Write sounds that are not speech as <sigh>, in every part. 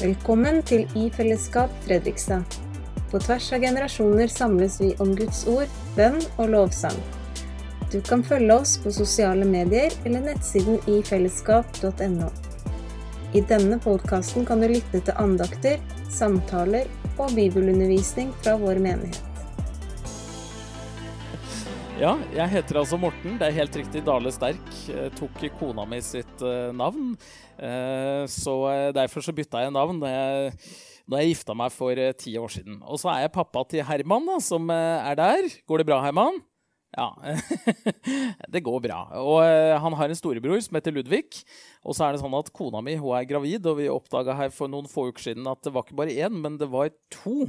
Velkommen til I fellesskap Fredrikstad. På tvers av generasjoner samles vi om Guds ord, bønn og lovsang. Du kan følge oss på sosiale medier eller nettsiden ifellesskap.no. I denne podkasten kan du lytte til andakter, samtaler og bibelundervisning fra vår menighet. Ja, jeg heter altså Morten. Det er helt riktig. Dale Sterk tok kona mi sitt eh, navn. Eh, så derfor så bytta jeg navn da jeg gifta meg for ti år siden. Og så er jeg pappa til Herman, da, som er der. Går det bra, Herman? Ja, <laughs> det går bra. Og han har en storebror som heter Ludvig. Og så er det sånn at kona mi hun er gravid, og vi oppdaga her for noen få uker siden at det var ikke bare én, men det var to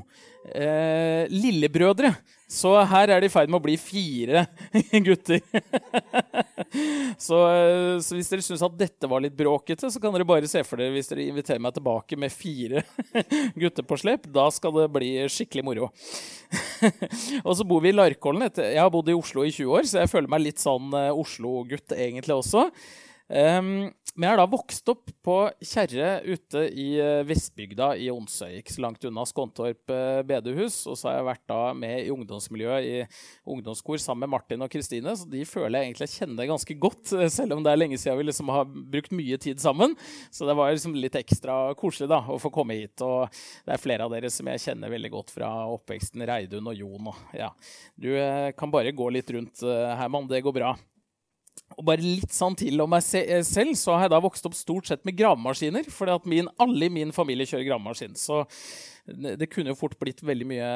eh, lillebrødre. Så her er det i ferd med å bli fire <laughs> gutter. <laughs> så, eh, så, hvis dere syns at dette var litt bråkete, så kan dere bare se for dere hvis dere inviterer meg tilbake med fire gutter på slep. Da skal det bli skikkelig moro. <laughs> og så bor vi i Larkollen. Jeg har bodd i Oslo i 20 år, så jeg føler meg litt sånn eh, Oslo-gutt egentlig også. Um, men jeg har da vokst opp på Kjerre ute i eh, Vestbygda i Onsøy, ikke så langt unna Skåntorp eh, bedehus. Og så har jeg vært da med i ungdomsmiljøet i ungdomskor sammen med Martin og Kristine. Så de føler jeg egentlig kjenner ganske godt, eh, selv om det er lenge siden vi liksom har brukt mye tid sammen. Så det var liksom litt ekstra koselig da, å få komme hit. Og det er flere av dere som jeg kjenner veldig godt fra oppveksten. Reidun og Jon. Og, ja. Du kan bare gå litt rundt, Herman. Det går bra. Og bare litt sånn til om meg eh, selv, så har jeg da vokst opp stort sett med gravemaskiner. For alle i min familie kjører gravemaskin. Så det kunne jo fort blitt veldig mye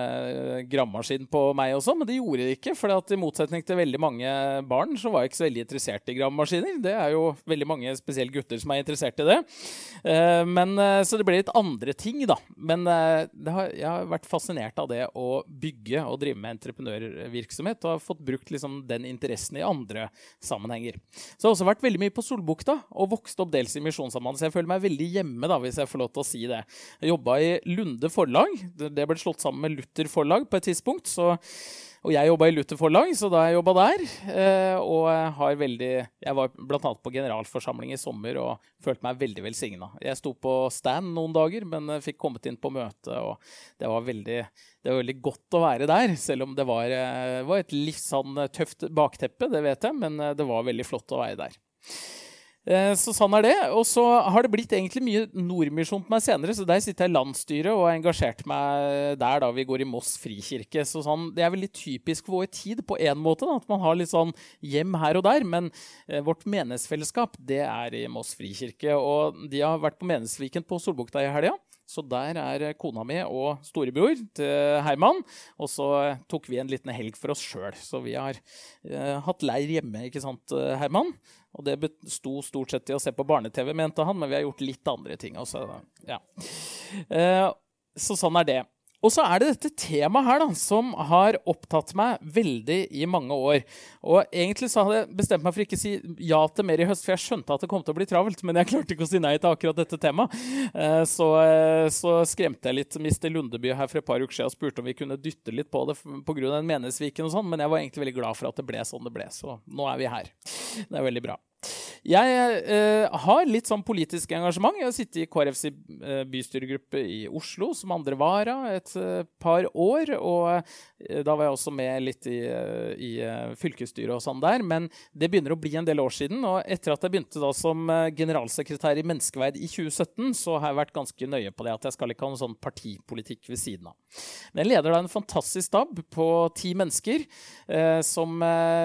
grammaskin på meg også, men det gjorde det ikke. For i motsetning til veldig mange barn, så var jeg ikke så veldig interessert i grammaskiner. Det er jo veldig mange, spesielt gutter, som er interessert i det. Eh, men, eh, så det ble litt andre ting, da. Men har, jeg har vært fascinert av det å bygge og drive med entreprenørvirksomhet, og har fått brukt liksom den interessen i andre sammenhenger. Så jeg har også vært veldig mye på Solbukta og vokst opp dels i Misjonssambandet, så jeg føler meg veldig hjemme, da, hvis jeg får lov til å si det. Jeg jobba i Lunde forlag. Det ble slått sammen med Luther forlag på et tidspunkt. Så, og jeg jobba i Luther forlag, så da jeg jobba der eh, Og har veldig Jeg var bl.a. på generalforsamling i sommer og følte meg veldig velsigna. Jeg sto på stand noen dager, men fikk kommet inn på møte, og det var veldig det var veldig godt å være der, selv om det var, eh, var et litt sånn tøft bakteppe, det vet jeg, men eh, det var veldig flott å være der. Eh, så sånn er det. Og så har det blitt egentlig mye Nordmisjon på meg senere, så der sitter jeg i landsstyret og har engasjert meg der da vi går i Moss frikirke. Så sånn, det er veldig typisk vår tid på en måte, da, at man har litt sånn hjem her og der. Men eh, vårt menighetsfellesskap, det er i Moss frikirke. Og de har vært på Menighetsviken på Solbukta i helga. Så der er kona mi og storebror til Herman. Og så tok vi en liten helg for oss sjøl. Så vi har eh, hatt leir hjemme, ikke sant, Herman? Og det besto stort sett i å se på barne-TV, mente han, men vi har gjort litt andre ting også. Ja. Eh, så sånn er det. Og så er det dette temaet her da, som har opptatt meg veldig i mange år. Og egentlig så hadde jeg bestemt meg for ikke å si ja til mer i høst, for jeg skjønte at det kom til å bli travelt, men jeg klarte ikke å si nei til akkurat dette temaet. Eh, så, eh, så skremte jeg litt Mr. Lundeby her for et par uker siden og spurte om vi kunne dytte litt på det pga. den meningsviken og sånn, men jeg var egentlig veldig glad for at det ble sånn det ble. Så nå er vi her. Det er veldig bra. Jeg eh, har litt sånn politisk engasjement. Jeg har sittet i KrFs eh, bystyregruppe i Oslo som andre vara et eh, par år. Og da var jeg også med litt i, eh, i uh, fylkesstyret og sånn der. Men det begynner å bli en del år siden. Og etter at jeg begynte da som generalsekretær i Menneskeverd i 2017, så har jeg vært ganske nøye på det at jeg skal ikke ha noen sånn partipolitikk ved siden av. Men jeg leder da en fantastisk stab på ti mennesker eh, som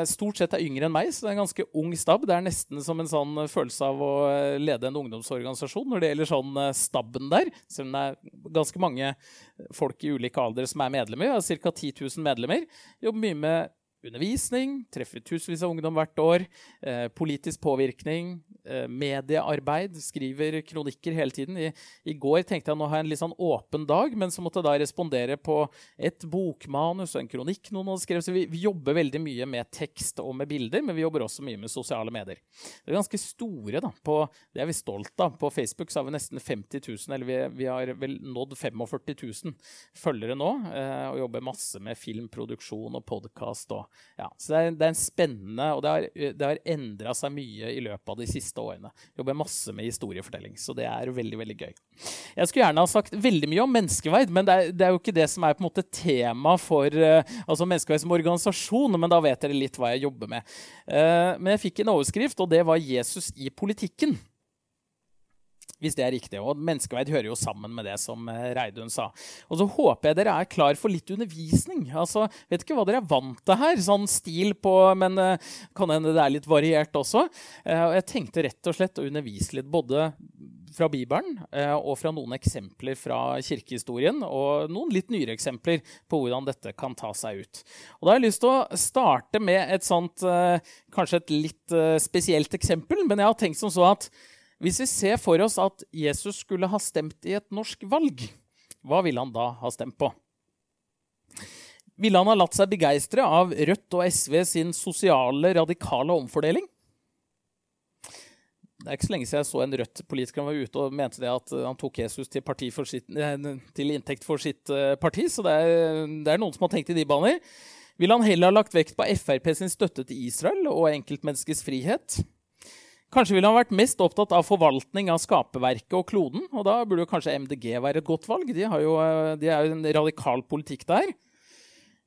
stort sett er yngre enn meg, så det er en ganske ung stab. Det er nesten som en sånn følelse av å eh, lede en ungdomsorganisasjon når det gjelder sånn staben der. Selv om det er ganske mange folk i ulike alder som er medlemmer. Vi har ca. 10 000 medlemmer. Jobber mye med undervisning, treffer tusenvis av ungdom hvert år. Eh, politisk påvirkning, eh, mediearbeid, skriver kronikker hele tiden. I, I, går tenkte jeg nå har jeg en litt sånn åpen dag, men så måtte jeg da respondere på et bokmanus og en kronikk noen hadde skrevet. Så vi, vi, jobber veldig mye med tekst og med bilder, men vi jobber også mye med sosiale medier. Det er ganske store, da. På, det er vi stolt av. På Facebook så har vi nesten 50 000, eller vi, vi har vel nådd 45 000 følgere nå, eh, og jobber masse med filmproduksjon og podkast og ja, så det er, det er, en spennende Og det har, det har endra seg mye i løpet av de siste årene. Jobber masse med historiefortelling, så det er veldig veldig gøy. Jeg skulle gjerne ha sagt veldig mye om menneskeverd, men det er, det er jo ikke det som er på en måte tema for uh, altså menneskeverd som organisasjon. Men da vet dere litt hva jeg jobber med. Uh, men jeg fikk en overskrift, og det var 'Jesus i politikken' hvis det er riktig. Og menneskeverd hører jo sammen med det som eh, Reidun sa. Og så håper jeg dere er klar for litt undervisning. Altså, Vet ikke hva dere er vant til her, sånn stil på, men uh, kan hende det er litt variert også. Uh, og jeg tenkte rett og slett å undervise litt både fra Bibelen og fra noen eksempler fra kirkehistorien, og noen litt nyere eksempler på hvordan dette kan ta seg ut. Og Da har jeg lyst til å starte med et sånt, kanskje et litt spesielt eksempel, men jeg har tenkt som så at hvis vi ser for oss at Jesus skulle ha stemt i et norsk valg, hva ville han da ha stemt på? Ville han ha latt seg begeistre av Rødt og SV sin sosiale, radikale omfordeling? Det er ikke så lenge siden jeg så en Rødt-politiker var ute og mente at han tok Jesus til, sitt, eh, til inntekt for sitt eh, parti. Så det er, det er, noen som har tenkt i de baner. Ville han heller ha lagt vekt på Frp sin støtte til Israel og enkeltmenneskets frihet? Kanskje ville han vært mest opptatt av forvaltning av skaperverket og kloden. Og da burde kanskje MDG være et godt valg. De, jo, eh, de er jo en radikal politikk der.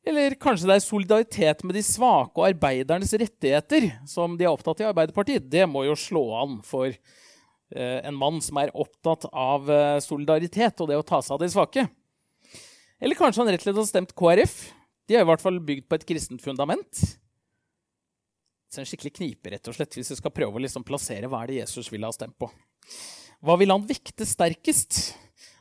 Eller kanskje det er solidaritet med de svake og arbeidernes rettigheter som de er opptatt i Arbeiderpartiet. Det må jo slå an for eh, en mann som er opptatt av eh, solidaritet og det å ta seg av de svake. Eller kanskje han rett og slett har stemt KrF. De er i hvert fall bygd på et kristent fundament. Så en skikkelig knipe, rett og slett, hvis vi skal prøve å liksom plassere hva er det Jesus ville ha stemt på. Hva vil han vekte sterkest?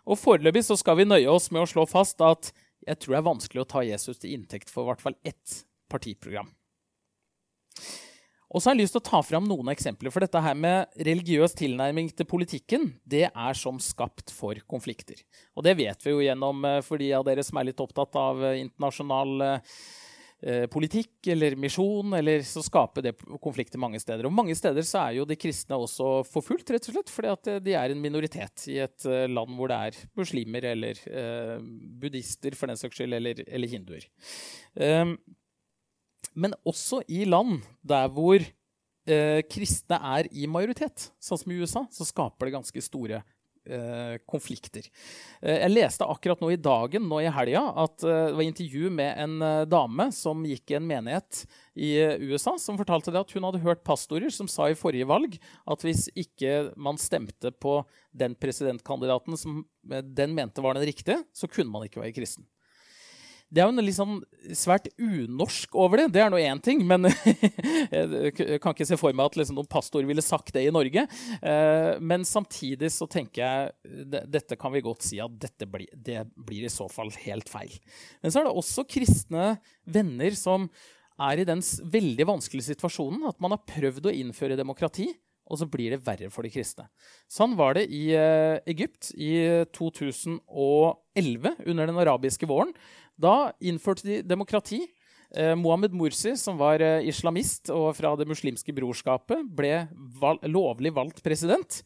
Og Foreløpig så skal vi nøye oss med å slå fast at jeg tror det er vanskelig å ta Jesus til inntekt for i hvert fall ett partiprogram. Og så har jeg lyst til å ta fram noen eksempler, for dette her med religiøs tilnærming til politikken det er som skapt for konflikter. Og det vet vi jo gjennom eh, for de av dere som er litt opptatt av eh, internasjonal Eh, politikk eller misjon, eller så skaper det konflikter mange steder. Og mange steder så er jo de kristne også forfulgt, rett og slett, fordi at de er en minoritet i et eh, land hvor det er muslimer eller eh, buddhister, for den saks skyld, eller, eller hinduer. Um, men også i land der hvor eh, kristne er i majoritet, sånn som i USA, så skaper det ganske store Eh, konflikter. Eh, jeg leste akkurat nå i dagen nå i helga at eh, det var intervju med en dame som gikk i en menighet i USA, som fortalte det at hun hadde hørt pastorer som sa i forrige valg at hvis ikke man stemte på den presidentkandidaten som den mente var den riktige, så kunne man ikke være kristen. Det er jo noe litt sånn svært unorsk over det. Det er nå én ting, men <laughs> jeg kan ikke se for meg at liksom noen pastor ville sagt det i Norge. Eh, men samtidig så tenker jeg dette kan vi godt si at dette blir, det blir i så fall helt feil. Men så er det også kristne venner som er i den veldig vanskelige situasjonen at man har prøvd å innføre demokrati, og så blir det verre for de kristne. Sånn var det i uh, Egypt i 2011, under den arabiske våren. Da innførte de demokrati. Eh, Mohammed Mursi, som var eh, islamist og fra Det muslimske brorskapet, ble val lovlig valgt president,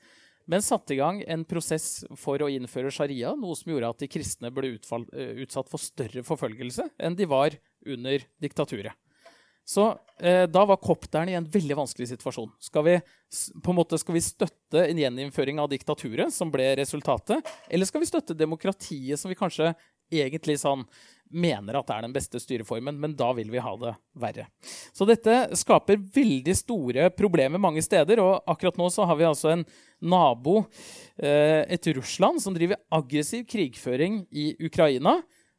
men satte i gang en prosess for å innføre sharia, noe som gjorde at de kristne ble uh, utsatt for større forfølgelse enn de var under diktaturet. Så eh, da var kopterne i en veldig vanskelig situasjon. Skal vi, på en måte, skal vi støtte en gjeninnføring av diktaturet, som ble resultatet, eller skal vi støtte demokratiet, som vi kanskje egentlig sånn mener at det er den beste styreformen, men da vil vi ha det verre. Så dette skaper veldig store problemer mange steder, og akkurat nå så har vi altså en nabo, eh, et Russland, som driver aggressiv krigføring i Ukraina,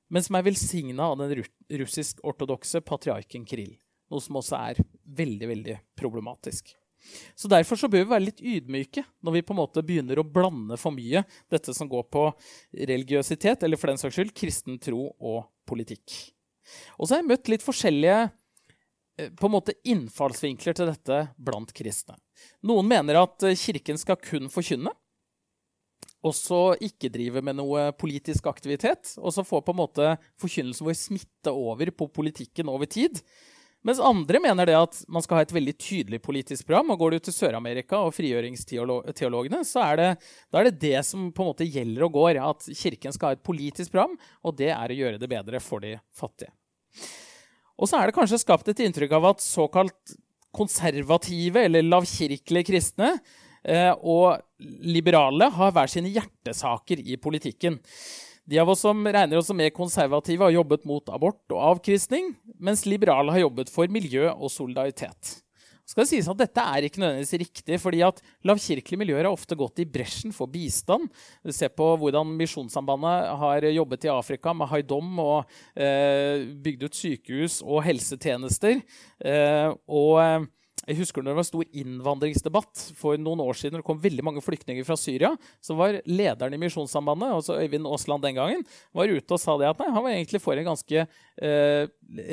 men som er velsigna av den russisk-ortodokse patriarken Krill. Noe som også er veldig, veldig problematisk. Så Derfor så bør vi være litt ydmyke når vi på en måte begynner å blande for mye dette som går på religiøsitet, eller for den saks skyld kristen tro og politikk. Og så har jeg møtt litt forskjellige eh, på en måte innfallsvinkler til dette blant kristne. Noen mener at eh, Kirken skal kun forkynne, og så ikke drive med noe politisk aktivitet. Og så får på en måte forkynnelsen vår smitte over på politikken over tid. Mens andre mener det at man skal ha et veldig tydelig politisk program. og Går du til Sør-Amerika og frigjøringsteologene, så er det, er det det som på en måte gjelder og går. At Kirken skal ha et politisk program, og det er å gjøre det bedre for de fattige. Og så er det kanskje skapt et inntrykk av at såkalt konservative eller lavkirkelige kristne eh, og liberale har hver sine hjertesaker i politikken. De av oss som regner oss som mer konservative, har jobbet mot abort og avkristning, mens liberale har jobbet for miljø og solidaritet. skal det sies at Dette er ikke nødvendigvis riktig, fordi at lavkirkelige miljøer har ofte gått i bresjen for bistand. Se på hvordan Misjonssambandet har jobbet i Afrika med Haidom og eh, bygd ut sykehus og helsetjenester. Eh, og eh, jeg husker når det var stor innvandringsdebatt for noen år siden. Det kom veldig mange flyktninger fra Syria. Så var lederen i Misjonssambandet, altså Øyvind Aasland den gangen, var ute og sa det at nei, han var egentlig for en ganske eh,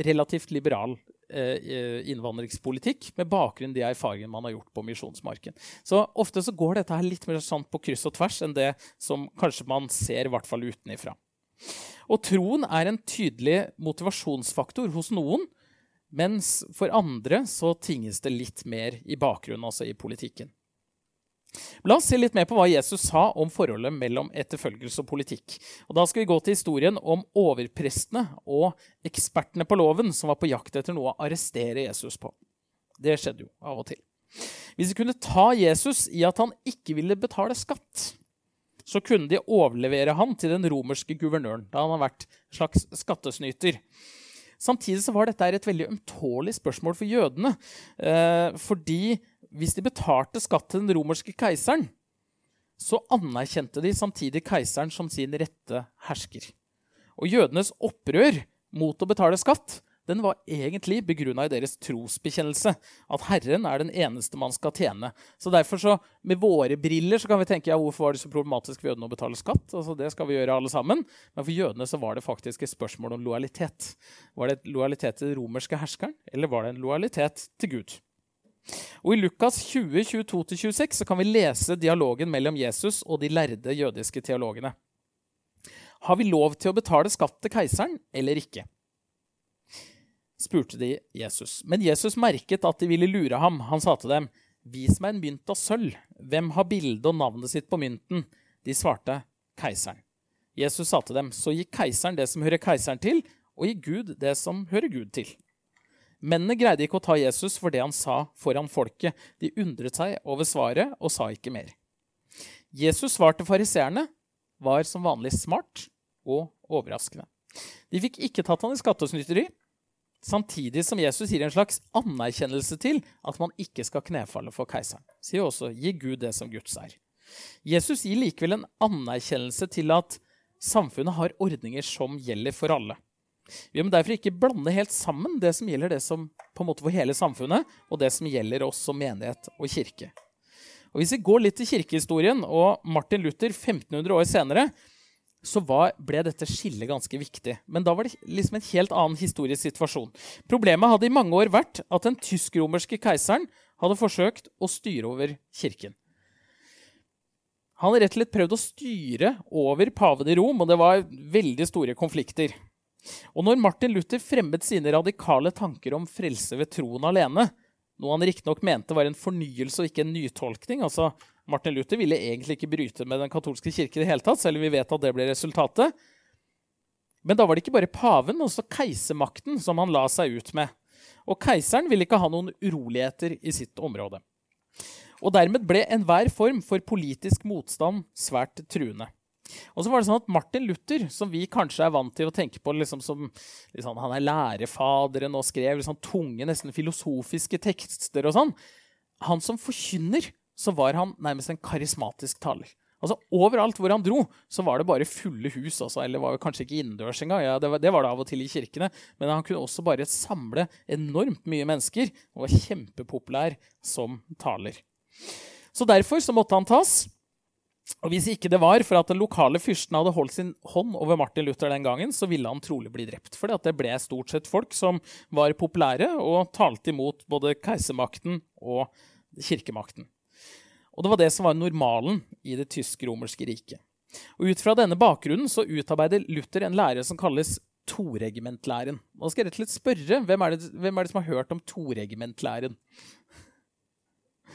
relativt liberal eh, innvandringspolitikk med bakgrunn i de erfaringene man har gjort på misjonsmarken. Så ofte så går dette her litt mer sånn på kryss og tvers enn det som kanskje man ser, i hvert fall utenifra. Og troen er en tydelig motivasjonsfaktor hos noen mens for andre så tinges det litt mer i bakgrunnen, altså i politikken. La oss se litt mer på hva Jesus sa om forholdet mellom etterfølgelse og politikk. Og Da skal vi gå til historien om overprestene og ekspertene på loven som var på jakt etter noe å arrestere Jesus på. Det skjedde jo av og til. Hvis de kunne ta Jesus i at han ikke ville betale skatt, så kunne de overlevere han til den romerske guvernøren, da han har vært en slags skattesnyter. Samtidig så var dette et veldig ømtålig spørsmål for jødene. Eh, fordi hvis de betalte skatt til den romerske keiseren, så anerkjente de samtidig keiseren som sin rette hersker. Og jødenes opprør mot å betale skatt den var egentlig begrunna i deres trosbekjennelse. At Herren er den eneste man skal tjene. Så derfor så, Med våre briller så kan vi tenke ja, hvorfor var det så problematisk for jødene å betale skatt. Altså Det skal vi gjøre alle sammen. Men for jødene så var det faktisk et spørsmål om lojalitet. Var det et lojalitet til den romerske herskeren, eller var det en lojalitet til Gud? Og I Lukas 20, 22-26 så kan vi lese dialogen mellom Jesus og de lærde jødiske teologene. Har vi lov til å betale skatt til keiseren eller ikke? Spurte de Jesus. Men Jesus merket at de ville lure ham. Han sa til dem, 'Vis meg en mynt av sølv. Hvem har bildet og navnet sitt på mynten?' De svarte, 'Keiseren'. Jesus sa til dem, 'Så gi keiseren det som hører keiseren til, og gi Gud det som hører Gud til.' Mennene greide ikke å ta Jesus for det han sa foran folket. De undret seg over svaret og sa ikke mer. Jesus' svar til fariseerne var som vanlig smart og overraskende. De fikk ikke tatt han i skattesnyteri, Samtidig som Jesus gir en slags anerkjennelse til at man ikke skal knefalle for keiseren. Sier også 'gi Gud det som Guds er'. Jesus gir likevel en anerkjennelse til at samfunnet har ordninger som gjelder for alle. Vi må derfor ikke blande helt sammen det som gjelder det som på en måte for hele samfunnet, og det som gjelder oss som menighet og kirke. Og Hvis vi går litt til kirkehistorien og Martin Luther 1500 år senere, så var, ble dette skillet ganske viktig. Men da var det liksom en helt annen historisk situasjon. Problemet hadde i mange år vært at den tysk-romerske keiseren hadde forsøkt å styre over kirken. Han hadde rett og slett prøvd å styre over paven i Rom, og det var veldig store konflikter. Og når Martin Luther fremmet sine radikale tanker om frelse ved troen alene, noe han riktignok mente var en fornyelse og ikke en nytolkning, altså Martin Luther ville egentlig ikke bryte med den katolske kirke i det hele tatt, selv om vi vet at det ble resultatet. Men da var det ikke bare paven, men også keisermakten som han la seg ut med. Og keiseren ville ikke ha noen uroligheter i sitt område. Og dermed ble enhver form for politisk motstand svært truende. Og så var det sånn at Martin Luther, som vi kanskje er vant til å tenke på liksom som liksom, Han er lærefaderen og skrev liksom tunge, nesten filosofiske tekster og sånn. Han som forkynner så var han nærmest en karismatisk taler. Altså Overalt hvor han dro, så var det bare fulle hus. Altså, eller var kanskje ikke innendørs engang. Ja, det, var, det var det av og til i kirkene. Men han kunne også bare samle enormt mye mennesker og var kjempepopulær som taler. Så derfor så måtte han tas. Og Hvis ikke det var for at den lokale fyrsten hadde holdt sin hånd over Martin Luther den gangen, så ville han trolig bli drept. For det ble stort sett folk som var populære og talte imot både keisermakten og kirkemakten. Og det var det som var normalen i det tysk-romerske riket. Og Ut fra denne bakgrunnen så utarbeider Luther en lære som kalles toregimentlæren. Nå skal jeg rett og slett spørre, hvem er, det, hvem er det som har hørt om toregimentlæren?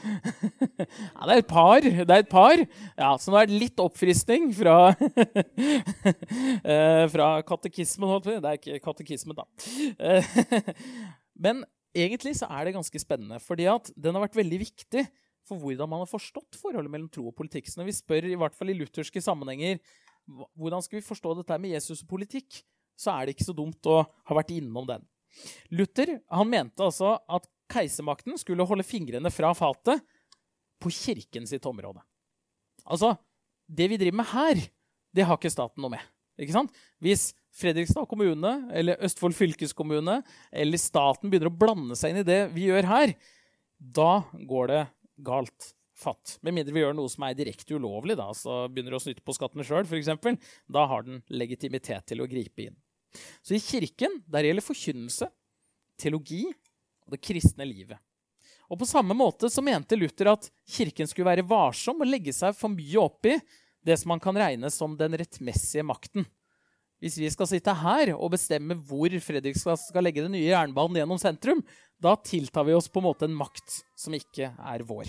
<laughs> ja, det er et par. Det er et par. Ja, så nå er det litt oppfriskning fra, <laughs> eh, fra katekismen. Det er ikke katekismen, da. <laughs> Men egentlig så er det ganske spennende, fordi at den har vært veldig viktig for hvordan man har forstått forholdet mellom tro og politikk. Så når vi spør, i hvert fall i lutherske sammenhenger, hvordan skal vi forstå dette med Jesus og politikk, så er det ikke så dumt å ha vært innom den. Luther han mente altså at keisermakten skulle holde fingrene fra fatet på kirken sitt område. Altså, det vi driver med her, det har ikke staten noe med. Ikke sant? Hvis Fredrikstad kommune eller Østfold fylkeskommune eller staten begynner å blande seg inn i det vi gjør her, da går det galt fatt. Med mindre vi gjør noe som er direkte ulovlig, da, så begynner å snytte på skattene sjøl, f.eks. Da har den legitimitet til å gripe inn. Så i kirken der gjelder forkynnelse, teologi og det kristne livet. Og På samme måte så mente Luther at kirken skulle være varsom og legge seg for mye opp i det som man kan regne som den rettmessige makten. Hvis vi skal sitte her og bestemme hvor Fredrikstad skal legge den nye jernbanen gjennom sentrum, da tiltar vi oss på en måte en makt som ikke er vår.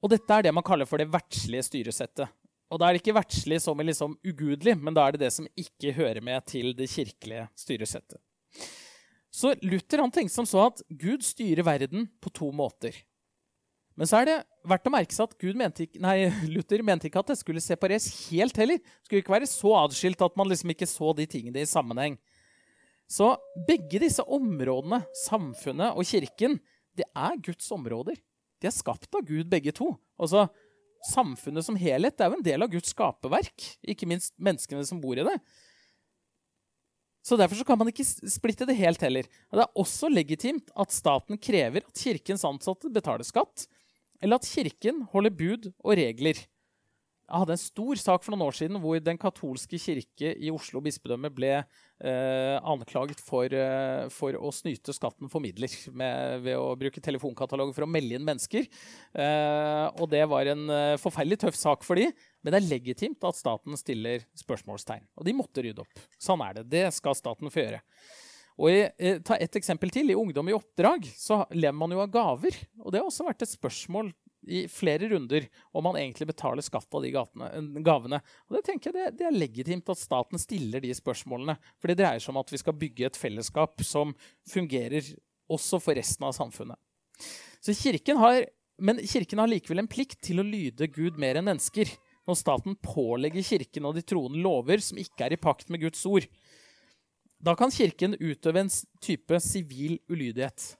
Og dette er det man kaller for det verdslige styresettet. Og da er det ikke verdslig som i liksom ugudelig, men da er det det som ikke hører med til det kirkelige styresettet. Så Luther han tenkte som så at Gud styrer verden på to måter. Men så er det verdt å merke seg at mente ikke, nei, <laughs> Luther mente ikke at det skulle separeres helt heller. Det skulle ikke være så atskilt at man liksom ikke så de tingene i sammenheng. Så begge disse områdene, samfunnet og kirken, det er Guds områder. De er skapt av Gud, begge to. Altså, Samfunnet som helhet er jo en del av Guds skaperverk, ikke minst menneskene som bor i det. Så Derfor så kan man ikke splitte det helt heller. Det er også legitimt at staten krever at kirkens ansatte betaler skatt, eller at kirken holder bud og regler. Jeg hadde en stor sak for noen år siden hvor Den katolske kirke i Oslo bispedømme ble eh, anklaget for, eh, for, å snyte skatten for midler med, ved å bruke telefonkataloger for å melde inn mennesker. Eh, og det var en eh, forferdelig tøff sak for de, men det er legitimt at staten stiller spørsmålstegn. Og de måtte rydde opp. Sånn er det. Det skal staten få gjøre. Og jeg, eh, ta et eksempel til. I Ungdom i oppdrag så lever man jo av gaver. Og det har også vært et spørsmål i flere runder om man egentlig betaler skatt av de gatene, gavene. Og Det tenker jeg det, det, er legitimt at staten stiller de spørsmålene. For det dreier seg om at vi skal bygge et fellesskap som fungerer også for resten av samfunnet. Så kirken har, Men kirken har likevel en plikt til å lyde Gud mer enn mennesker. Når staten pålegger kirken og de troende lover som ikke er i pakt med Guds ord. Da kan kirken utøve en type sivil ulydighet.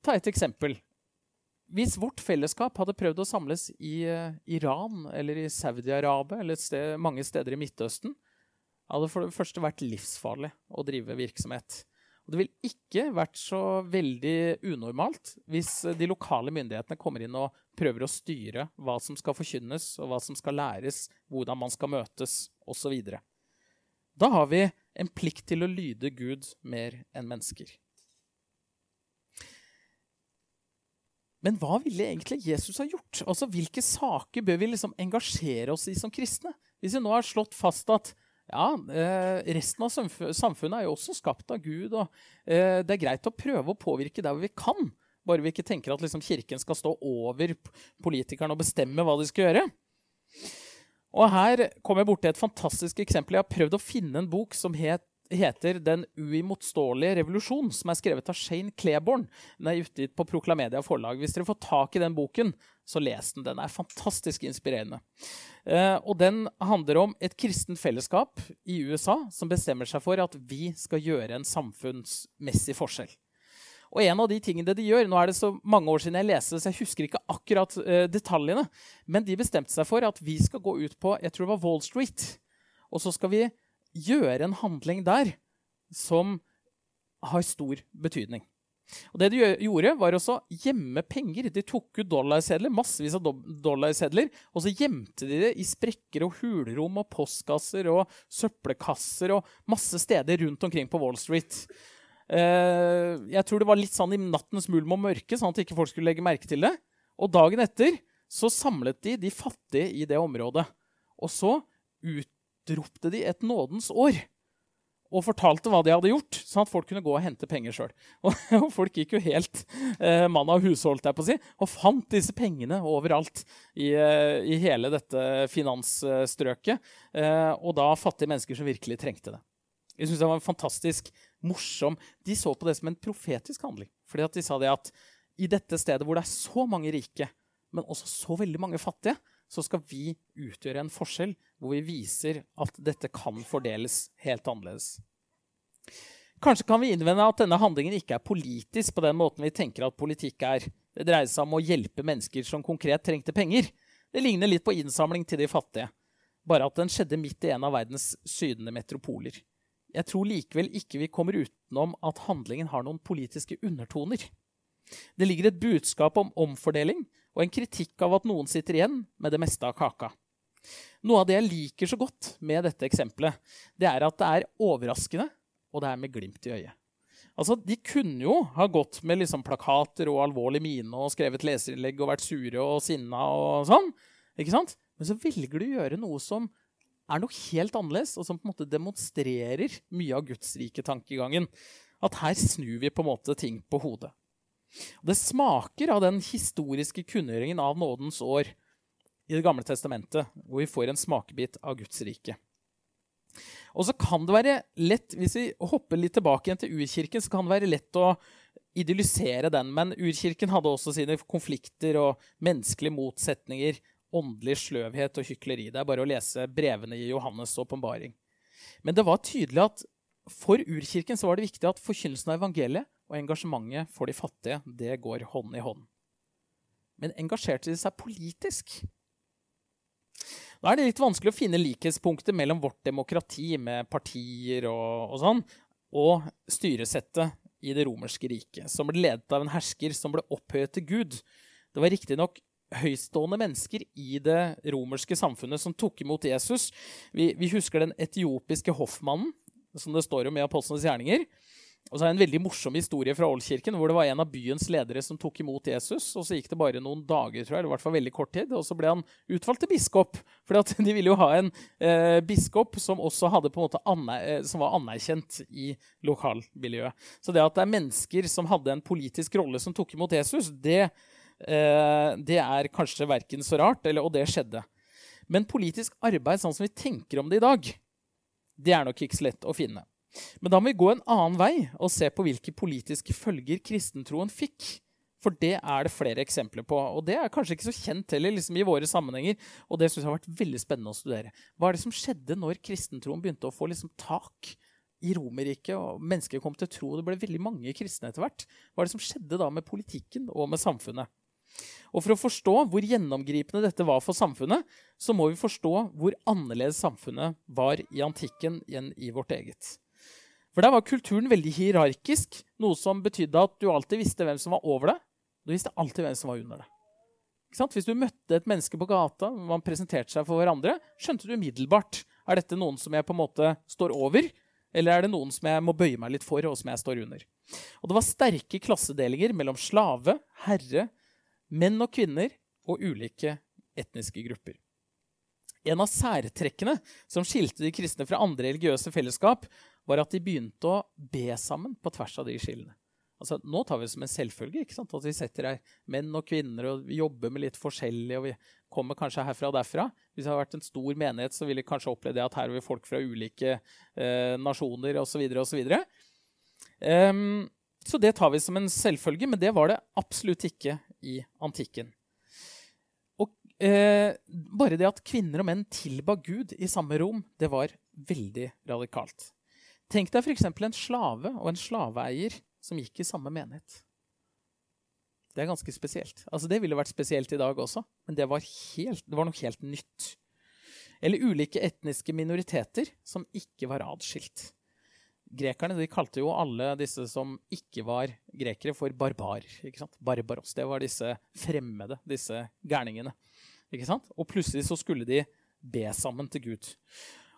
Ta et eksempel. Hvis vårt fellesskap hadde prøvd å samles i uh, Iran eller i Saudi-Arabia eller sted, mange steder i Midtøsten, hadde det for det første vært livsfarlig å drive virksomhet. Og det ville ikke vært så veldig unormalt hvis de lokale myndighetene kommer inn og prøver å styre hva som skal forkynnes, og hva som skal læres, hvordan man skal møtes, osv. Da har vi en plikt til å lyde Gud mer enn mennesker. Men hva ville egentlig Jesus ha gjort? Altså, Hvilke saker bør vi liksom engasjere oss i som kristne? Hvis vi nå har slått fast at ja, eh, resten av samfunnet er jo også skapt av Gud, og eh, det er greit å prøve å påvirke der hvor vi kan, bare vi ikke tenker at liksom, Kirken skal stå over politikerne og bestemme hva de skal gjøre. Og Her kom jeg borti et fantastisk eksempel. Jeg har prøvd å finne en bok som het heter 'Den uimotståelige revolusjon', som er skrevet av Shane Claiborne. Den er utgitt på Proklamedia forlag. Hvis dere får tak i den boken, så les den. Den er fantastisk inspirerende. Eh, og den handler om et kristent fellesskap i USA som bestemmer seg for at vi skal gjøre en samfunnsmessig forskjell. Og en av de tingene de gjør, Nå er det så mange år siden jeg leste det, så jeg husker ikke akkurat uh, detaljene. Men de bestemte seg for at vi skal gå ut på jeg tror det var Wall Street. Og så skal vi gjøre en handling der som har stor betydning. Og Det de gjorde, var å gjemme penger. De tok ut dollarsedler, massevis av dollarsedler, og så gjemte de det i sprekker og hulrom og postkasser og søppelkasser og masse steder rundt omkring på Wall Street. Eh, jeg tror det var litt sånn i nattens mulm og mørke, sånn at ikke folk skulle legge merke til det. Og dagen etter så samlet de de fattige i det området. Og så ut utropte de et nådens år. og fortalte hva de hadde gjort, sånn at folk kunne gå og hente penger sjøl. <laughs> Og, folk gikk jo helt eh, mann av husholdt jeg på å si, og fant disse pengene overalt i, eh, i hele dette finansstrøket. Og da fattige mennesker som virkelig trengte det. Jeg synes det var en fantastisk morsom. De så på det som en profetisk handling. Fordi at de sa det at i dette stedet hvor det er så mange rike, men også så veldig mange fattige, så skal vi utgjøre en forskjell hvor vi viser at dette kan fordeles helt annerledes. Kanskje kan vi innvende at denne handlingen ikke er politisk på den måten vi tenker at politikk er. Det dreier seg om å hjelpe mennesker som konkret trengte penger. Det ligner litt på innsamling til de fattige, bare at den skjedde midt i en av verdens sydende metropoler. Jeg tror likevel ikke vi kommer utenom at handlingen har noen politiske undertoner. Det ligger et budskap om omfordeling og en kritikk av at noen sitter igjen med det meste av kaka. Noe av det jeg liker så godt med dette eksempelet, det er at det er overraskende, og det er med glimt i øyet. Altså, De kunne jo ha gått med liksom plakater og alvorlig mine og skrevet leserinnlegg og vært sure og sinna og sånn. ikke sant? Men så velger du å gjøre noe som er noe helt annerledes, og som på en måte demonstrerer mye av gudsriketankegangen. At her snur vi på en måte ting på hodet. Det smaker av den historiske kunngjøringen av nådens år i Det gamle testamentet, hvor vi får en smakebit av Guds rike. Og så kan det være lett, Hvis vi hopper litt tilbake igjen til urkirken, så kan det være lett å idyllisere den. Men urkirken hadde også sine konflikter og menneskelige motsetninger, åndelig sløvhet og hykleri. Det er bare å lese brevene i Johannes' åpenbaring. Men det var tydelig at for urkirken så var det viktig at forkynnelsen av evangeliet og engasjementet for de fattige det går hånd i hånd. Men engasjerte de seg politisk? Nå er det litt vanskelig å finne likhetspunkter mellom vårt demokrati med partier og, og sånn, og styresettet i det romerske riket, som ble ledet av en hersker som ble opphøyet til Gud. Det var riktignok høytstående mennesker i det romerske samfunnet som tok imot Jesus. Vi, vi husker den etiopiske hoffmannen, som det står om i Apostlenes gjerninger. Og så er det en veldig morsom historie fra Ålkirken, hvor det var en av byens ledere som tok imot Jesus. og Så gikk det bare noen dager, tror jeg, eller i hvert fall veldig kort tid, og så ble han utvalgt til biskop. For <laughs> de ville jo ha en eh, biskop som også hadde på en måte aner, eh, som var anerkjent i lokalmiljøet. Så det at det er mennesker som hadde en politisk rolle som tok imot Jesus, det, det er kanskje verken så rart, eller, og det skjedde. Men politisk arbeid sånn som vi tenker om det i dag, det er nok ikke så lett å finne. Men da må vi gå en annen vei og se på hvilke politiske følger kristentroen fikk. For det er det flere eksempler på. Og det er kanskje ikke så kjent heller liksom i våre sammenhenger. Og det syns jeg har vært veldig spennende å studere. Hva er det som skjedde når kristentroen begynte å få liksom tak i Romerriket, og mennesker kom til å tro det ble veldig mange kristne etter hvert? Hva er det som skjedde da med politikken og med samfunnet? Og For å forstå hvor gjennomgripende dette var for samfunnet, så må vi forstå hvor annerledes samfunnet var i antikken enn i vårt eget. For der var kulturen veldig hierarkisk, noe som betydde at du alltid visste hvem som var over deg. Du visste alltid hvem som var under deg. Hvis du møtte et menneske på gata, man presenterte seg for hverandre, skjønte du umiddelbart er dette noen som jeg på en måte står over, eller er det noen som jeg må bøye meg litt for, og som jeg står under. Og Det var sterke klassedelinger mellom slave, herre, menn og kvinner og ulike etniske grupper. En av særtrekkene som skilte de kristne fra andre religiøse fellesskap, var at de begynte å be sammen på tvers av de skillene. Altså, nå tar vi det som en selvfølge ikke sant? at vi setter her menn og kvinner og jobber med litt forskjellig. og vi kommer kanskje herfra og derfra. Hvis det hadde vært en stor menighet, så ville vi kanskje oppleve det at her vi folk fra ulike eh, nasjoner osv. osv. Um, så det tar vi som en selvfølge, men det var det absolutt ikke i antikken. Og eh, bare det at kvinner og menn tilba Gud i samme rom, det var veldig radikalt. Tenk deg f.eks. en slave og en slaveeier som gikk i samme menighet. Det er ganske spesielt. Altså, det ville vært spesielt i dag også, men det var, helt, det var noe helt nytt. Eller ulike etniske minoriteter som ikke var adskilt. Grekerne de kalte jo alle disse som ikke var grekere, for barbarer. ikke sant? Barbaros. Det var disse fremmede, disse gærningene. Ikke sant? Og plutselig så skulle de be sammen til Gud.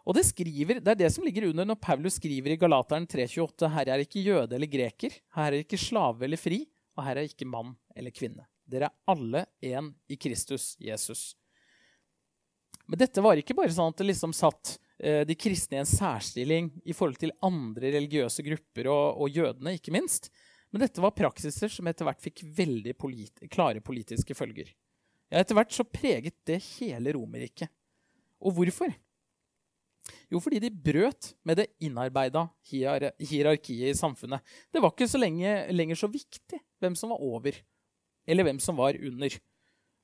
Og det, skriver, det er det som ligger under når Paulus skriver i Galateren 3,28.: Her er ikke jøde eller greker, her er ikke slave eller fri, og her er ikke mann eller kvinne. Dere er alle én i Kristus Jesus. Men dette var ikke bare sånn at det liksom satt de kristne i en særstilling i forhold til andre religiøse grupper og, og jødene, ikke minst. Men dette var praksiser som etter hvert fikk veldig politi klare politiske følger. Ja, etter hvert så preget det hele Romerriket. Og hvorfor? Jo, fordi de brøt med det innarbeida hier hierarkiet i samfunnet. Det var ikke så lenge, lenger så viktig hvem som var over, eller hvem som var under.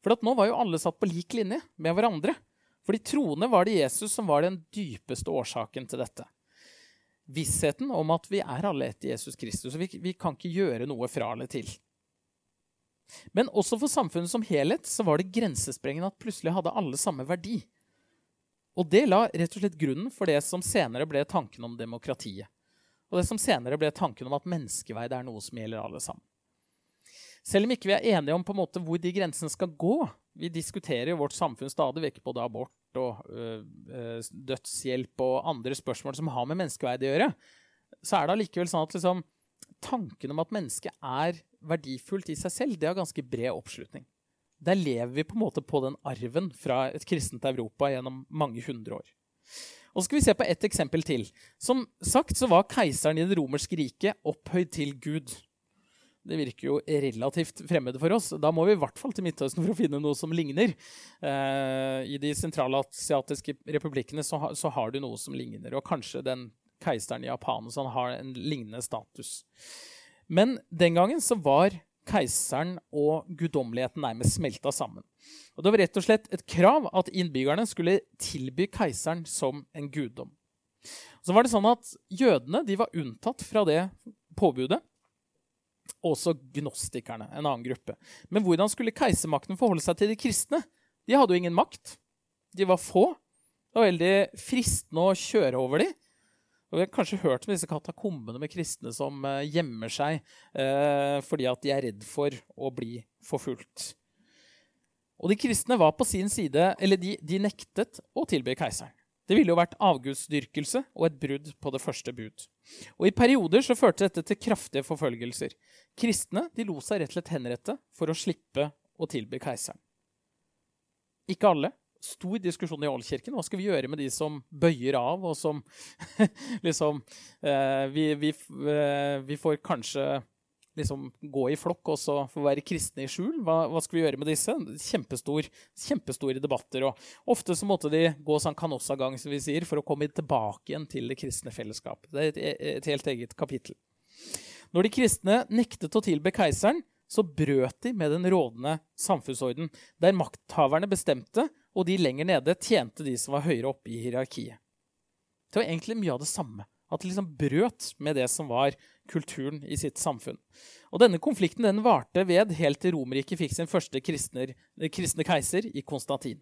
For nå var jo alle satt på lik linje med hverandre. For de troende var det Jesus som var den dypeste årsaken til dette. Vissheten om at vi er alle etter Jesus Kristus, og vi, vi kan ikke gjøre noe fra eller til. Men også for samfunnet som helhet så var det grensesprengende at plutselig hadde alle samme verdi. Og det la rett og slett grunnen for det som senere ble tanken om demokratiet. Og det som senere ble tanken om at menneskeverd er noe som gjelder alle sammen. Selv om ikke vi er enige om på en måte hvor de grensene skal gå Vi diskuterer jo vårt samfunn stadig vekk både abort og øh, dødshjelp og andre spørsmål som har med menneskeverd å gjøre. Så er det allikevel sånn at liksom, tanken om at mennesket er verdifullt i seg selv, det har ganske bred oppslutning. Der lever vi på en måte på den arven fra et kristent Europa gjennom mange hundre år. Og så skal vi se på ett eksempel til. Som sagt så var keiseren i det romerske riket opphøyd til Gud. Det virker jo relativt fremmede for oss. Da må vi i hvert fall til Midtøsten for å finne noe som ligner. Eh, I de sentralasiatiske republikkene så, ha, så, har du noe som ligner. Og kanskje den keiseren i Japan sånn, har en lignende status. Men den gangen så var keiseren og guddommeligheten nærmest smelta sammen. Og Det var rett og slett et krav at innbyggerne skulle tilby keiseren som en guddom. Så var det sånn at Jødene de var unntatt fra det påbudet. Også gnostikerne, en annen gruppe. Men hvordan skulle keisermakten forholde seg til de kristne? De hadde jo ingen makt. De var få. Det var veldig fristende å kjøre over dem. Og Vi har kanskje hørt om disse katakombene med kristne som uh, gjemmer seg eh, fordi at de er redd for å bli forfulgt. Og de kristne var på sin side, eller de, de nektet å tilby keiseren. Det ville jo vært avgudsdyrkelse og et brudd på det første bud. Og I perioder så førte dette til kraftige forfølgelser. Kristne de lot seg rett og slett henrette for å slippe å tilby keiseren. Ikke alle, stor diskusjon i Ålkirken. Hva skal vi gjøre med de som bøyer av, og som <laughs> liksom eh, vi, vi, eh, vi, får kanskje liksom gå i flokk og så få være kristne i skjul? Hva, hva, skal vi gjøre med disse? Kjempestor, kjempestore debatter. Og ofte så måtte de gå sånn gang som vi sier, for å komme tilbake igjen til det kristne fellesskap. Det er et, et helt eget kapittel. Når de kristne nektet å tilbe keiseren, så brøt de med den rådende samfunnsorden, der makthaverne bestemte og de lenger nede tjente de som var høyere oppe i hierarkiet. Det var egentlig mye av det samme. At det liksom brøt med det som var kulturen i sitt samfunn. Og Denne konflikten den varte ved helt til Romerriket fikk sin første kristne keiser i Konstantin.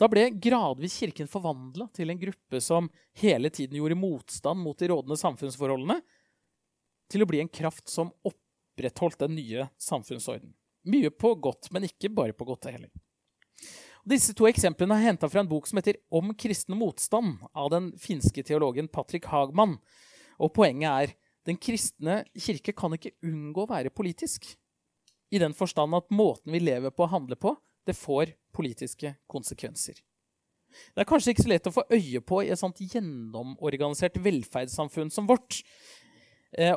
Da ble gradvis kirken forvandla til en gruppe som hele tiden gjorde motstand mot de rådende samfunnsforholdene, til å bli en kraft som opprettholdt den nye samfunnsorden. Mye på godt, men ikke bare på godt heller. Disse to eksemplene er henta fra en bok som heter Om kristen motstand, av den finske teologen Patrick Hagman. Og poenget er den kristne kirke kan ikke unngå å være politisk. I den forstand at måten vi lever på og handler på, det får politiske konsekvenser. Det er kanskje ikke så lett å få øye på i et sånt gjennomorganisert velferdssamfunn som vårt.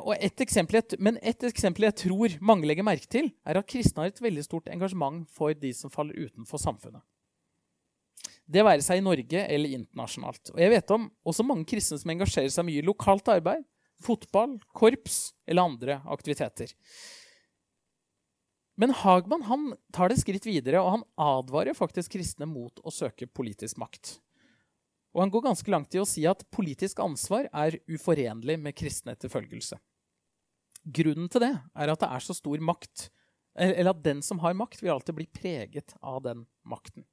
Og et eksempel, men et eksempel jeg tror mange legger merke til, er at kristne har et veldig stort engasjement for de som faller utenfor samfunnet. Det være seg i Norge eller internasjonalt. Og jeg vet om også mange kristne som engasjerer seg mye i lokalt arbeid, fotball, korps eller andre aktiviteter. Men Hagman han tar det skritt videre, og han advarer faktisk kristne mot å søke politisk makt. Og han går ganske langt i å si at politisk ansvar er uforenlig med kristen etterfølgelse. Grunnen til det er at det er så stor makt, eller at den som har makt, vil alltid bli preget av den makten.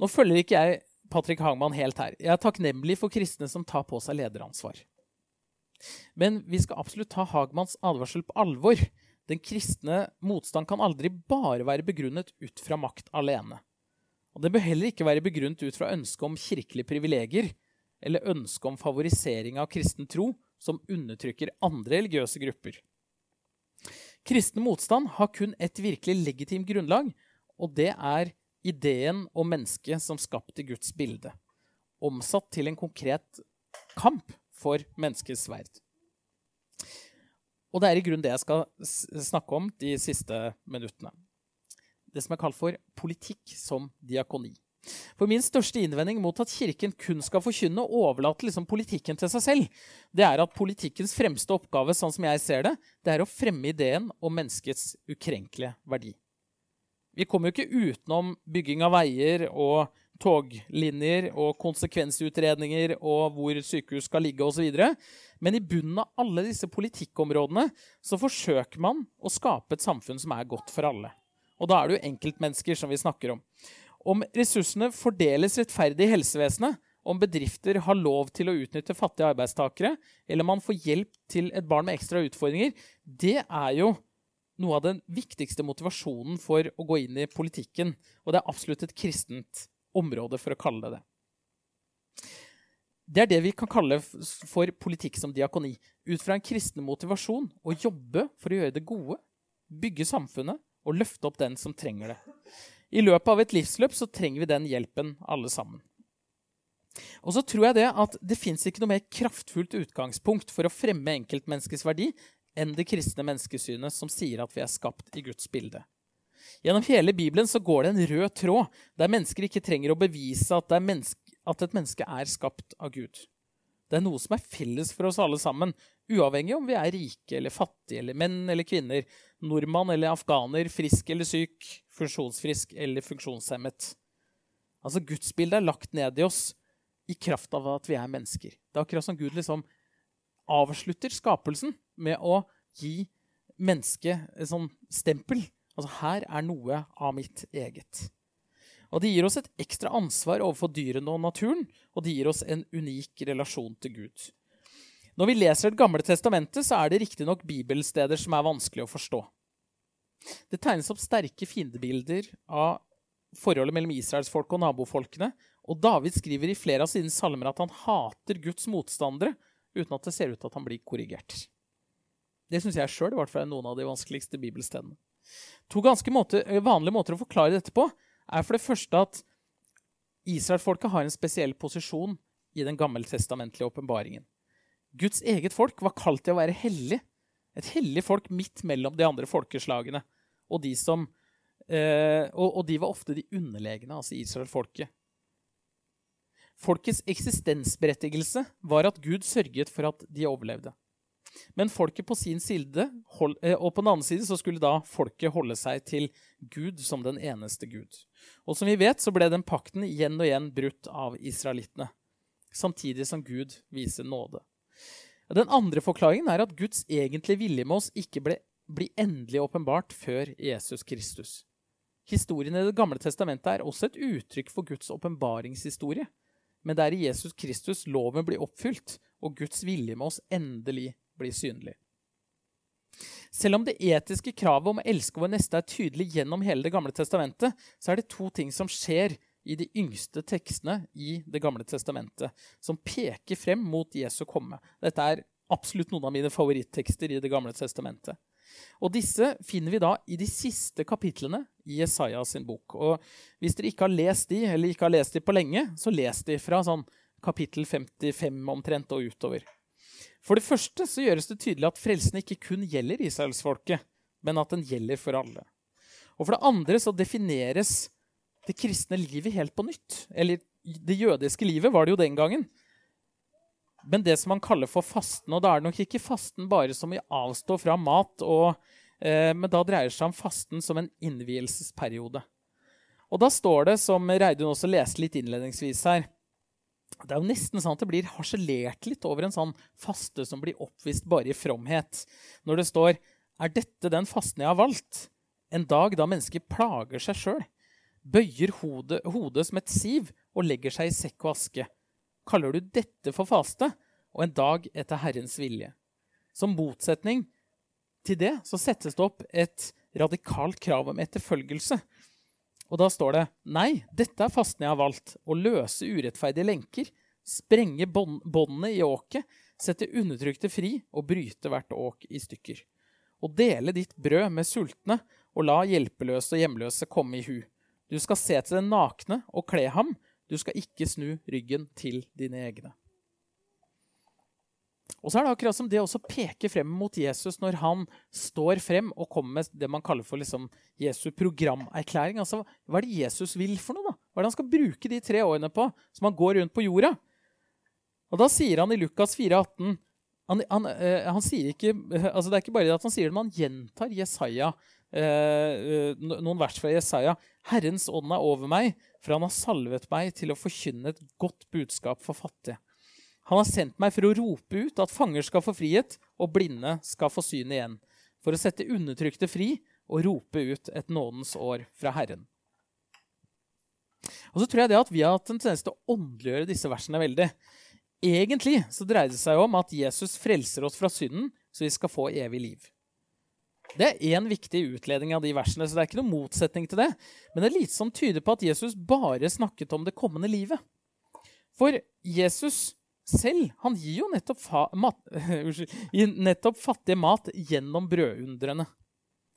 Nå følger ikke jeg Patrick Hagman helt her. Jeg er takknemlig for kristne som tar på seg lederansvar. Men vi skal absolutt ta Hagmans advarsel på alvor. Den kristne motstand kan aldri bare være begrunnet ut fra makt alene. Og det bør heller ikke være begrunnet ut fra ønsket om kirkelige privilegier eller ønsket om favorisering av kristen tro som undertrykker andre religiøse grupper. Kristen motstand har kun et virkelig legitimt grunnlag, og det er ideen om mennesket som skapt i Guds bilde. omsatt til en konkret kamp for menneskets verd. Og det er i grunnen det jeg skal snakke om de siste minuttene. Det som er kalt for politikk som diakoni. For min største innvending mot at Kirken kun skal forkynne og overlate liksom politikken til seg selv, det er at politikkens fremste oppgave, sånn som jeg ser det, det er å fremme ideen om menneskets ukrenkelige verdi. Vi kommer jo ikke utenom bygging av veier og toglinjer og konsekvensutredninger og hvor sykehus skal ligge osv. Men i bunnen av alle disse politikkområdene så forsøker man å skape et samfunn som er godt for alle. Og da er det jo enkeltmennesker som vi snakker om. Om ressursene fordeles rettferdig i helsevesenet, om bedrifter har lov til å utnytte fattige arbeidstakere, eller man får hjelp til et barn med ekstra utfordringer, det er jo noe av den viktigste motivasjonen for å gå inn i politikken. Og det er absolutt et kristent område, for å kalle det det. Det er det vi kan kalle for politikk som diakoni. Ut fra en kristen motivasjon å jobbe for å gjøre det gode, bygge samfunnet og løfte opp den som trenger det. I løpet av et livsløp så trenger vi den hjelpen, alle sammen. Og så tror jeg det at det fins ikke noe mer kraftfullt utgangspunkt for å fremme enkeltmenneskets verdi enn det kristne menneskesynet som sier at vi er skapt i Guds bilde. Gjennom hele Bibelen så går det en rød tråd der mennesker ikke trenger å bevise at, at et menneske er skapt av Gud. Det er noe som er felles for oss alle sammen, uavhengig om vi er rike eller fattige, eller menn eller kvinner, nordmann eller afghaner, frisk eller syk, funksjonsfrisk eller funksjonshemmet. Altså, Gudsbildet er lagt ned i oss i kraft av at vi er mennesker. Det er akkurat som Gud liksom avslutter skapelsen med å gi mennesket et sånn stempel Altså, her er noe av mitt eget. Og det gir oss et ekstra ansvar overfor dyrene og naturen, og det gir oss en unik relasjon til Gud. Når vi leser Det gamle testamentet, så er det riktignok bibelsteder som er vanskelig å forstå. Det tegnes opp sterke fiendebilder av forholdet mellom israelsfolket og nabofolkene, og David skriver i flere av sine salmer at han hater Guds motstandere, uten at det ser ut til at han blir korrigert. Det syns jeg sjøl er noen av de vanskeligste bibelstedene. To ganske måte, eh, vanlige måter å forklare dette på er for det første at Israelfolket har en spesiell posisjon i den gammeltestamentlige åpenbaringen. Guds eget folk var kalt til å være hellig. Et hellig folk midt mellom de andre folkeslagene. Og de, som, eh, og, og de var ofte de underlegne, altså Israelfolket. Folkets eksistensberettigelse var at Gud sørget for at de overlevde. Men folket på sin side, hold, og på den andre side så skulle da folket holde seg til Gud som den eneste Gud. Og som vi vet, så ble den pakten igjen og igjen brutt av israelittene. Samtidig som Gud viser nåde. Den andre forklaringen er at Guds egentlige vilje med oss ikke ble, blir endelig åpenbart før Jesus Kristus. Historien i Det gamle testamentet er også et uttrykk for Guds åpenbaringshistorie. Men det er i Jesus Kristus loven blir oppfylt, og Guds vilje med oss endelig blir synlig. Selv om det etiske kravet om å elske vår neste er tydelig gjennom hele Det gamle testamentet, så er det to ting som skjer i de yngste tekstene i Det gamle testamentet, som peker frem mot Jesu komme. Dette er absolutt noen av mine favorittekster i Det gamle testamentet. Og disse finner vi da i de siste kapitlene i Jesaja sin bok. Og hvis dere ikke har lest de, eller ikke har lest de på lenge, så les de fra sånn kapittel 55 omtrent og utover. For det første så gjøres det tydelig at frelsen ikke kun gjelder israelsfolket, men at den gjelder for alle. Og for det andre så defineres det kristne livet helt på nytt. Eller det jødiske livet var det jo den gangen. Men det som man kaller for fasten, og da er det nok ikke fasten bare som i avstå fra mat, og, eh, men da dreier det seg om fasten som en innvielsesperiode. Og da står det, som Reidun også leste litt innledningsvis her, det er jo nesten sånn at det blir harselert litt over en sånn faste som blir oppvist bare i fromhet. Når det står Er dette den fasten jeg har valgt? En dag da mennesket plager seg sjøl, bøyer hodet, hodet som et siv og legger seg i sekk og aske. Kaller du dette for faste? Og en dag etter Herrens vilje. Som motsetning til det så settes det opp et radikalt krav om etterfølgelse. Og da står det Nei, dette er fasten jeg har valgt. Å løse urettferdige lenker, sprenge båndene i åket, sette undertrykte fri og bryte hvert åk i stykker. Og dele ditt brød med sultne og la hjelpeløse og hjemløse komme i hu. Du skal se til den nakne og kle ham, Du skal ikke snu ryggen til dine egne. Og så er det akkurat som det også peker frem mot Jesus når han står frem og kommer med det man kaller for liksom Jesu programerklæring. Altså, Hva er det Jesus vil for noe? da? Hva er det han skal bruke de tre årene på som han går rundt på jorda? Og Da sier han i Lukas 4,18 han, han, uh, han, sier ikke, altså Det er ikke bare det at han sier det, men han gjentar Jesaja, uh, noen vers fra Jesaja. Herrens ånd er over meg, for han har salvet meg til å forkynne et godt budskap for fattige. Han har sendt meg for å rope ut at fanger skal få frihet, og blinde skal få syn igjen. For å sette undertrykte fri og rope ut et nådens år fra Herren. Og så tror jeg det at Vi har hatt en tendens til å åndeliggjøre disse versene veldig. Egentlig så dreier det seg om at Jesus frelser oss fra synden, så vi skal få evig liv. Det er én viktig utledning av de versene, så det er ikke noen motsetning til det. Men det er lite som tyder på at Jesus bare snakket om det kommende livet. For Jesus selv. Han gir jo nettopp, mat, <laughs> nettopp fattige mat gjennom brødundrene.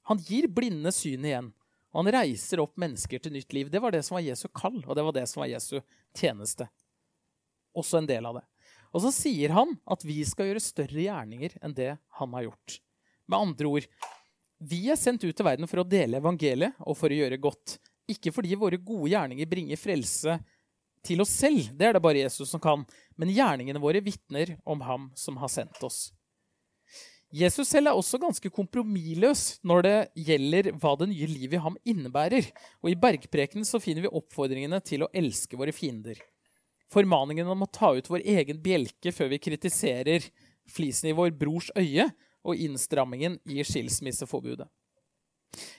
Han gir blinde syn igjen. Og han reiser opp mennesker til nytt liv. Det var det som var Jesu kall, og det var det som var Jesu tjeneste. Også en del av det. Og så sier han at vi skal gjøre større gjerninger enn det han har gjort. Med andre ord, vi er sendt ut til verden for å dele evangeliet og for å gjøre godt. Ikke fordi våre gode gjerninger bringer frelse til oss selv. Det er det bare Jesus som kan. Men gjerningene våre vitner om ham som har sendt oss. Jesus selv er også ganske kompromissløs når det gjelder hva det nye livet i ham innebærer. Og I bergprekenen finner vi oppfordringene til å elske våre fiender. Formaningen om å ta ut vår egen bjelke før vi kritiserer flisen i vår brors øye, og innstrammingen i skilsmisseforbudet.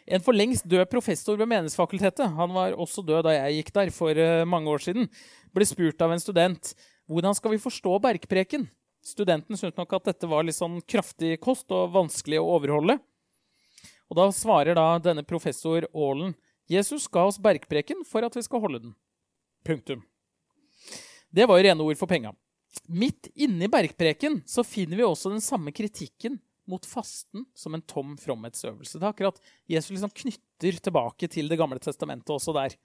En for lengst død professor ved Menighetsfakultetet, han var også død da jeg gikk der for uh, mange år siden, ble spurt av en student hvordan skal vi forstå bergpreken. Studenten syntes nok at dette var litt sånn kraftig kost og vanskelig å overholde. Og Da svarer da denne professor Aalen Jesus ga oss bergpreken for at vi skal holde den. Punktum. Det var jo rene ord for penga. Midt inni bergpreken så finner vi også den samme kritikken mot fasten som en tom fromhetsøvelse. Det er akkurat Jesus liksom knytter tilbake til Det gamle testamentet også der.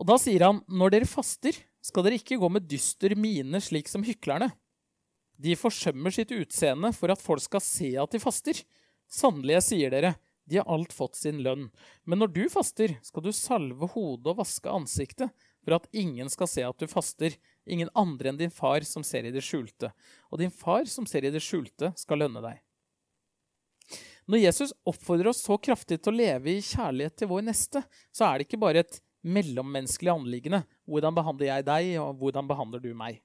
Og Da sier han når dere faster, skal dere ikke gå med dyster mine slik som hyklerne. De forsømmer sitt utseende for at folk skal se at de faster. Sannelig, jeg sier dere, de har alt fått sin lønn. Men når du faster, skal du salve hodet og vaske ansiktet, for at ingen skal se at du faster, ingen andre enn din far som ser i det skjulte. Og din far som ser i det skjulte, skal lønne deg. Når Jesus oppfordrer oss så kraftig til å leve i kjærlighet til vår neste, så er det ikke bare et mellommenneskelig anliggende. Hvordan behandler jeg deg, og hvordan behandler du meg?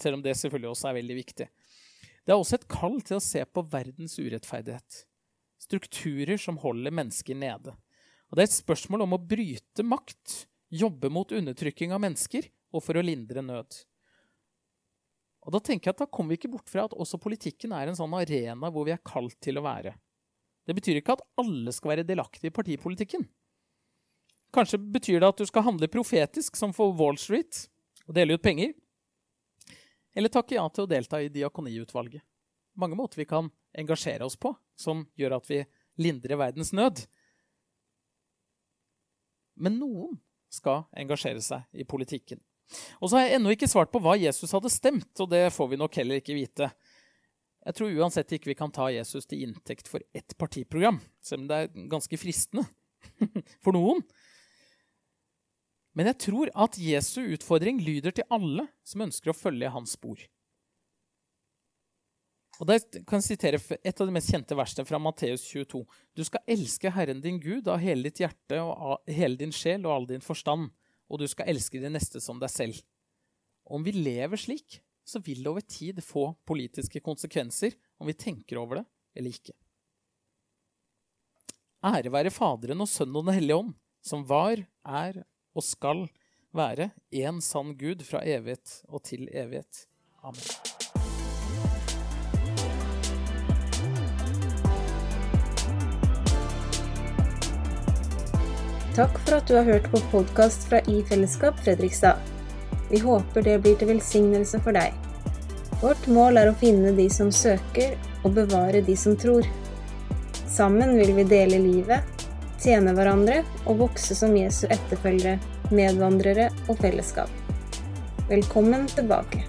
Selv om det selvfølgelig også er veldig viktig. Det er også et kall til å se på verdens urettferdighet. Strukturer som holder mennesker nede. Og det er et spørsmål om å bryte makt, jobbe mot undertrykking av mennesker og for å lindre nød. Og Da tenker jeg at da kommer vi ikke bort fra at også politikken er en sånn arena hvor vi er kalt til å være. Det betyr ikke at alle skal være delaktige i partipolitikken. Kanskje betyr det at du skal handle profetisk, som for Wall Street, og dele ut penger. Eller takke ja til å delta i diakoniutvalget. Mange måter vi kan engasjere oss på som gjør at vi lindrer verdens nød. Men noen skal engasjere seg i politikken. Og så har jeg ennå ikke svart på hva Jesus hadde stemt, og det får vi nok heller ikke vite. Jeg tror uansett ikke vi kan ta Jesus til inntekt for ett partiprogram, selv om det er ganske fristende <laughs> for noen. Men jeg tror at Jesu utfordring lyder til alle som ønsker å følge hans spor. Og der kan jeg sitere Et av de mest kjente versene fra Matteus 22. Du skal elske Herren din Gud av hele ditt hjerte og av hele din sjel og all din forstand og du skal elske din neste som deg selv. Om vi lever slik, så vil det over tid få politiske konsekvenser om vi tenker over det eller ikke. Ære være Faderen og Sønnen og Den hellige ånd, som var, er og skal være en sann Gud fra evighet og til evighet. Amen. Takk for at du har hørt på podkast fra I Fellesskap Fredrikstad. Vi håper det blir til velsignelse for deg. Vårt mål er å finne de som søker, og bevare de som tror. Sammen vil vi dele livet, tjene hverandre og vokse som Jesu etterfølgere medvandrere og fellesskap. Velkommen tilbake.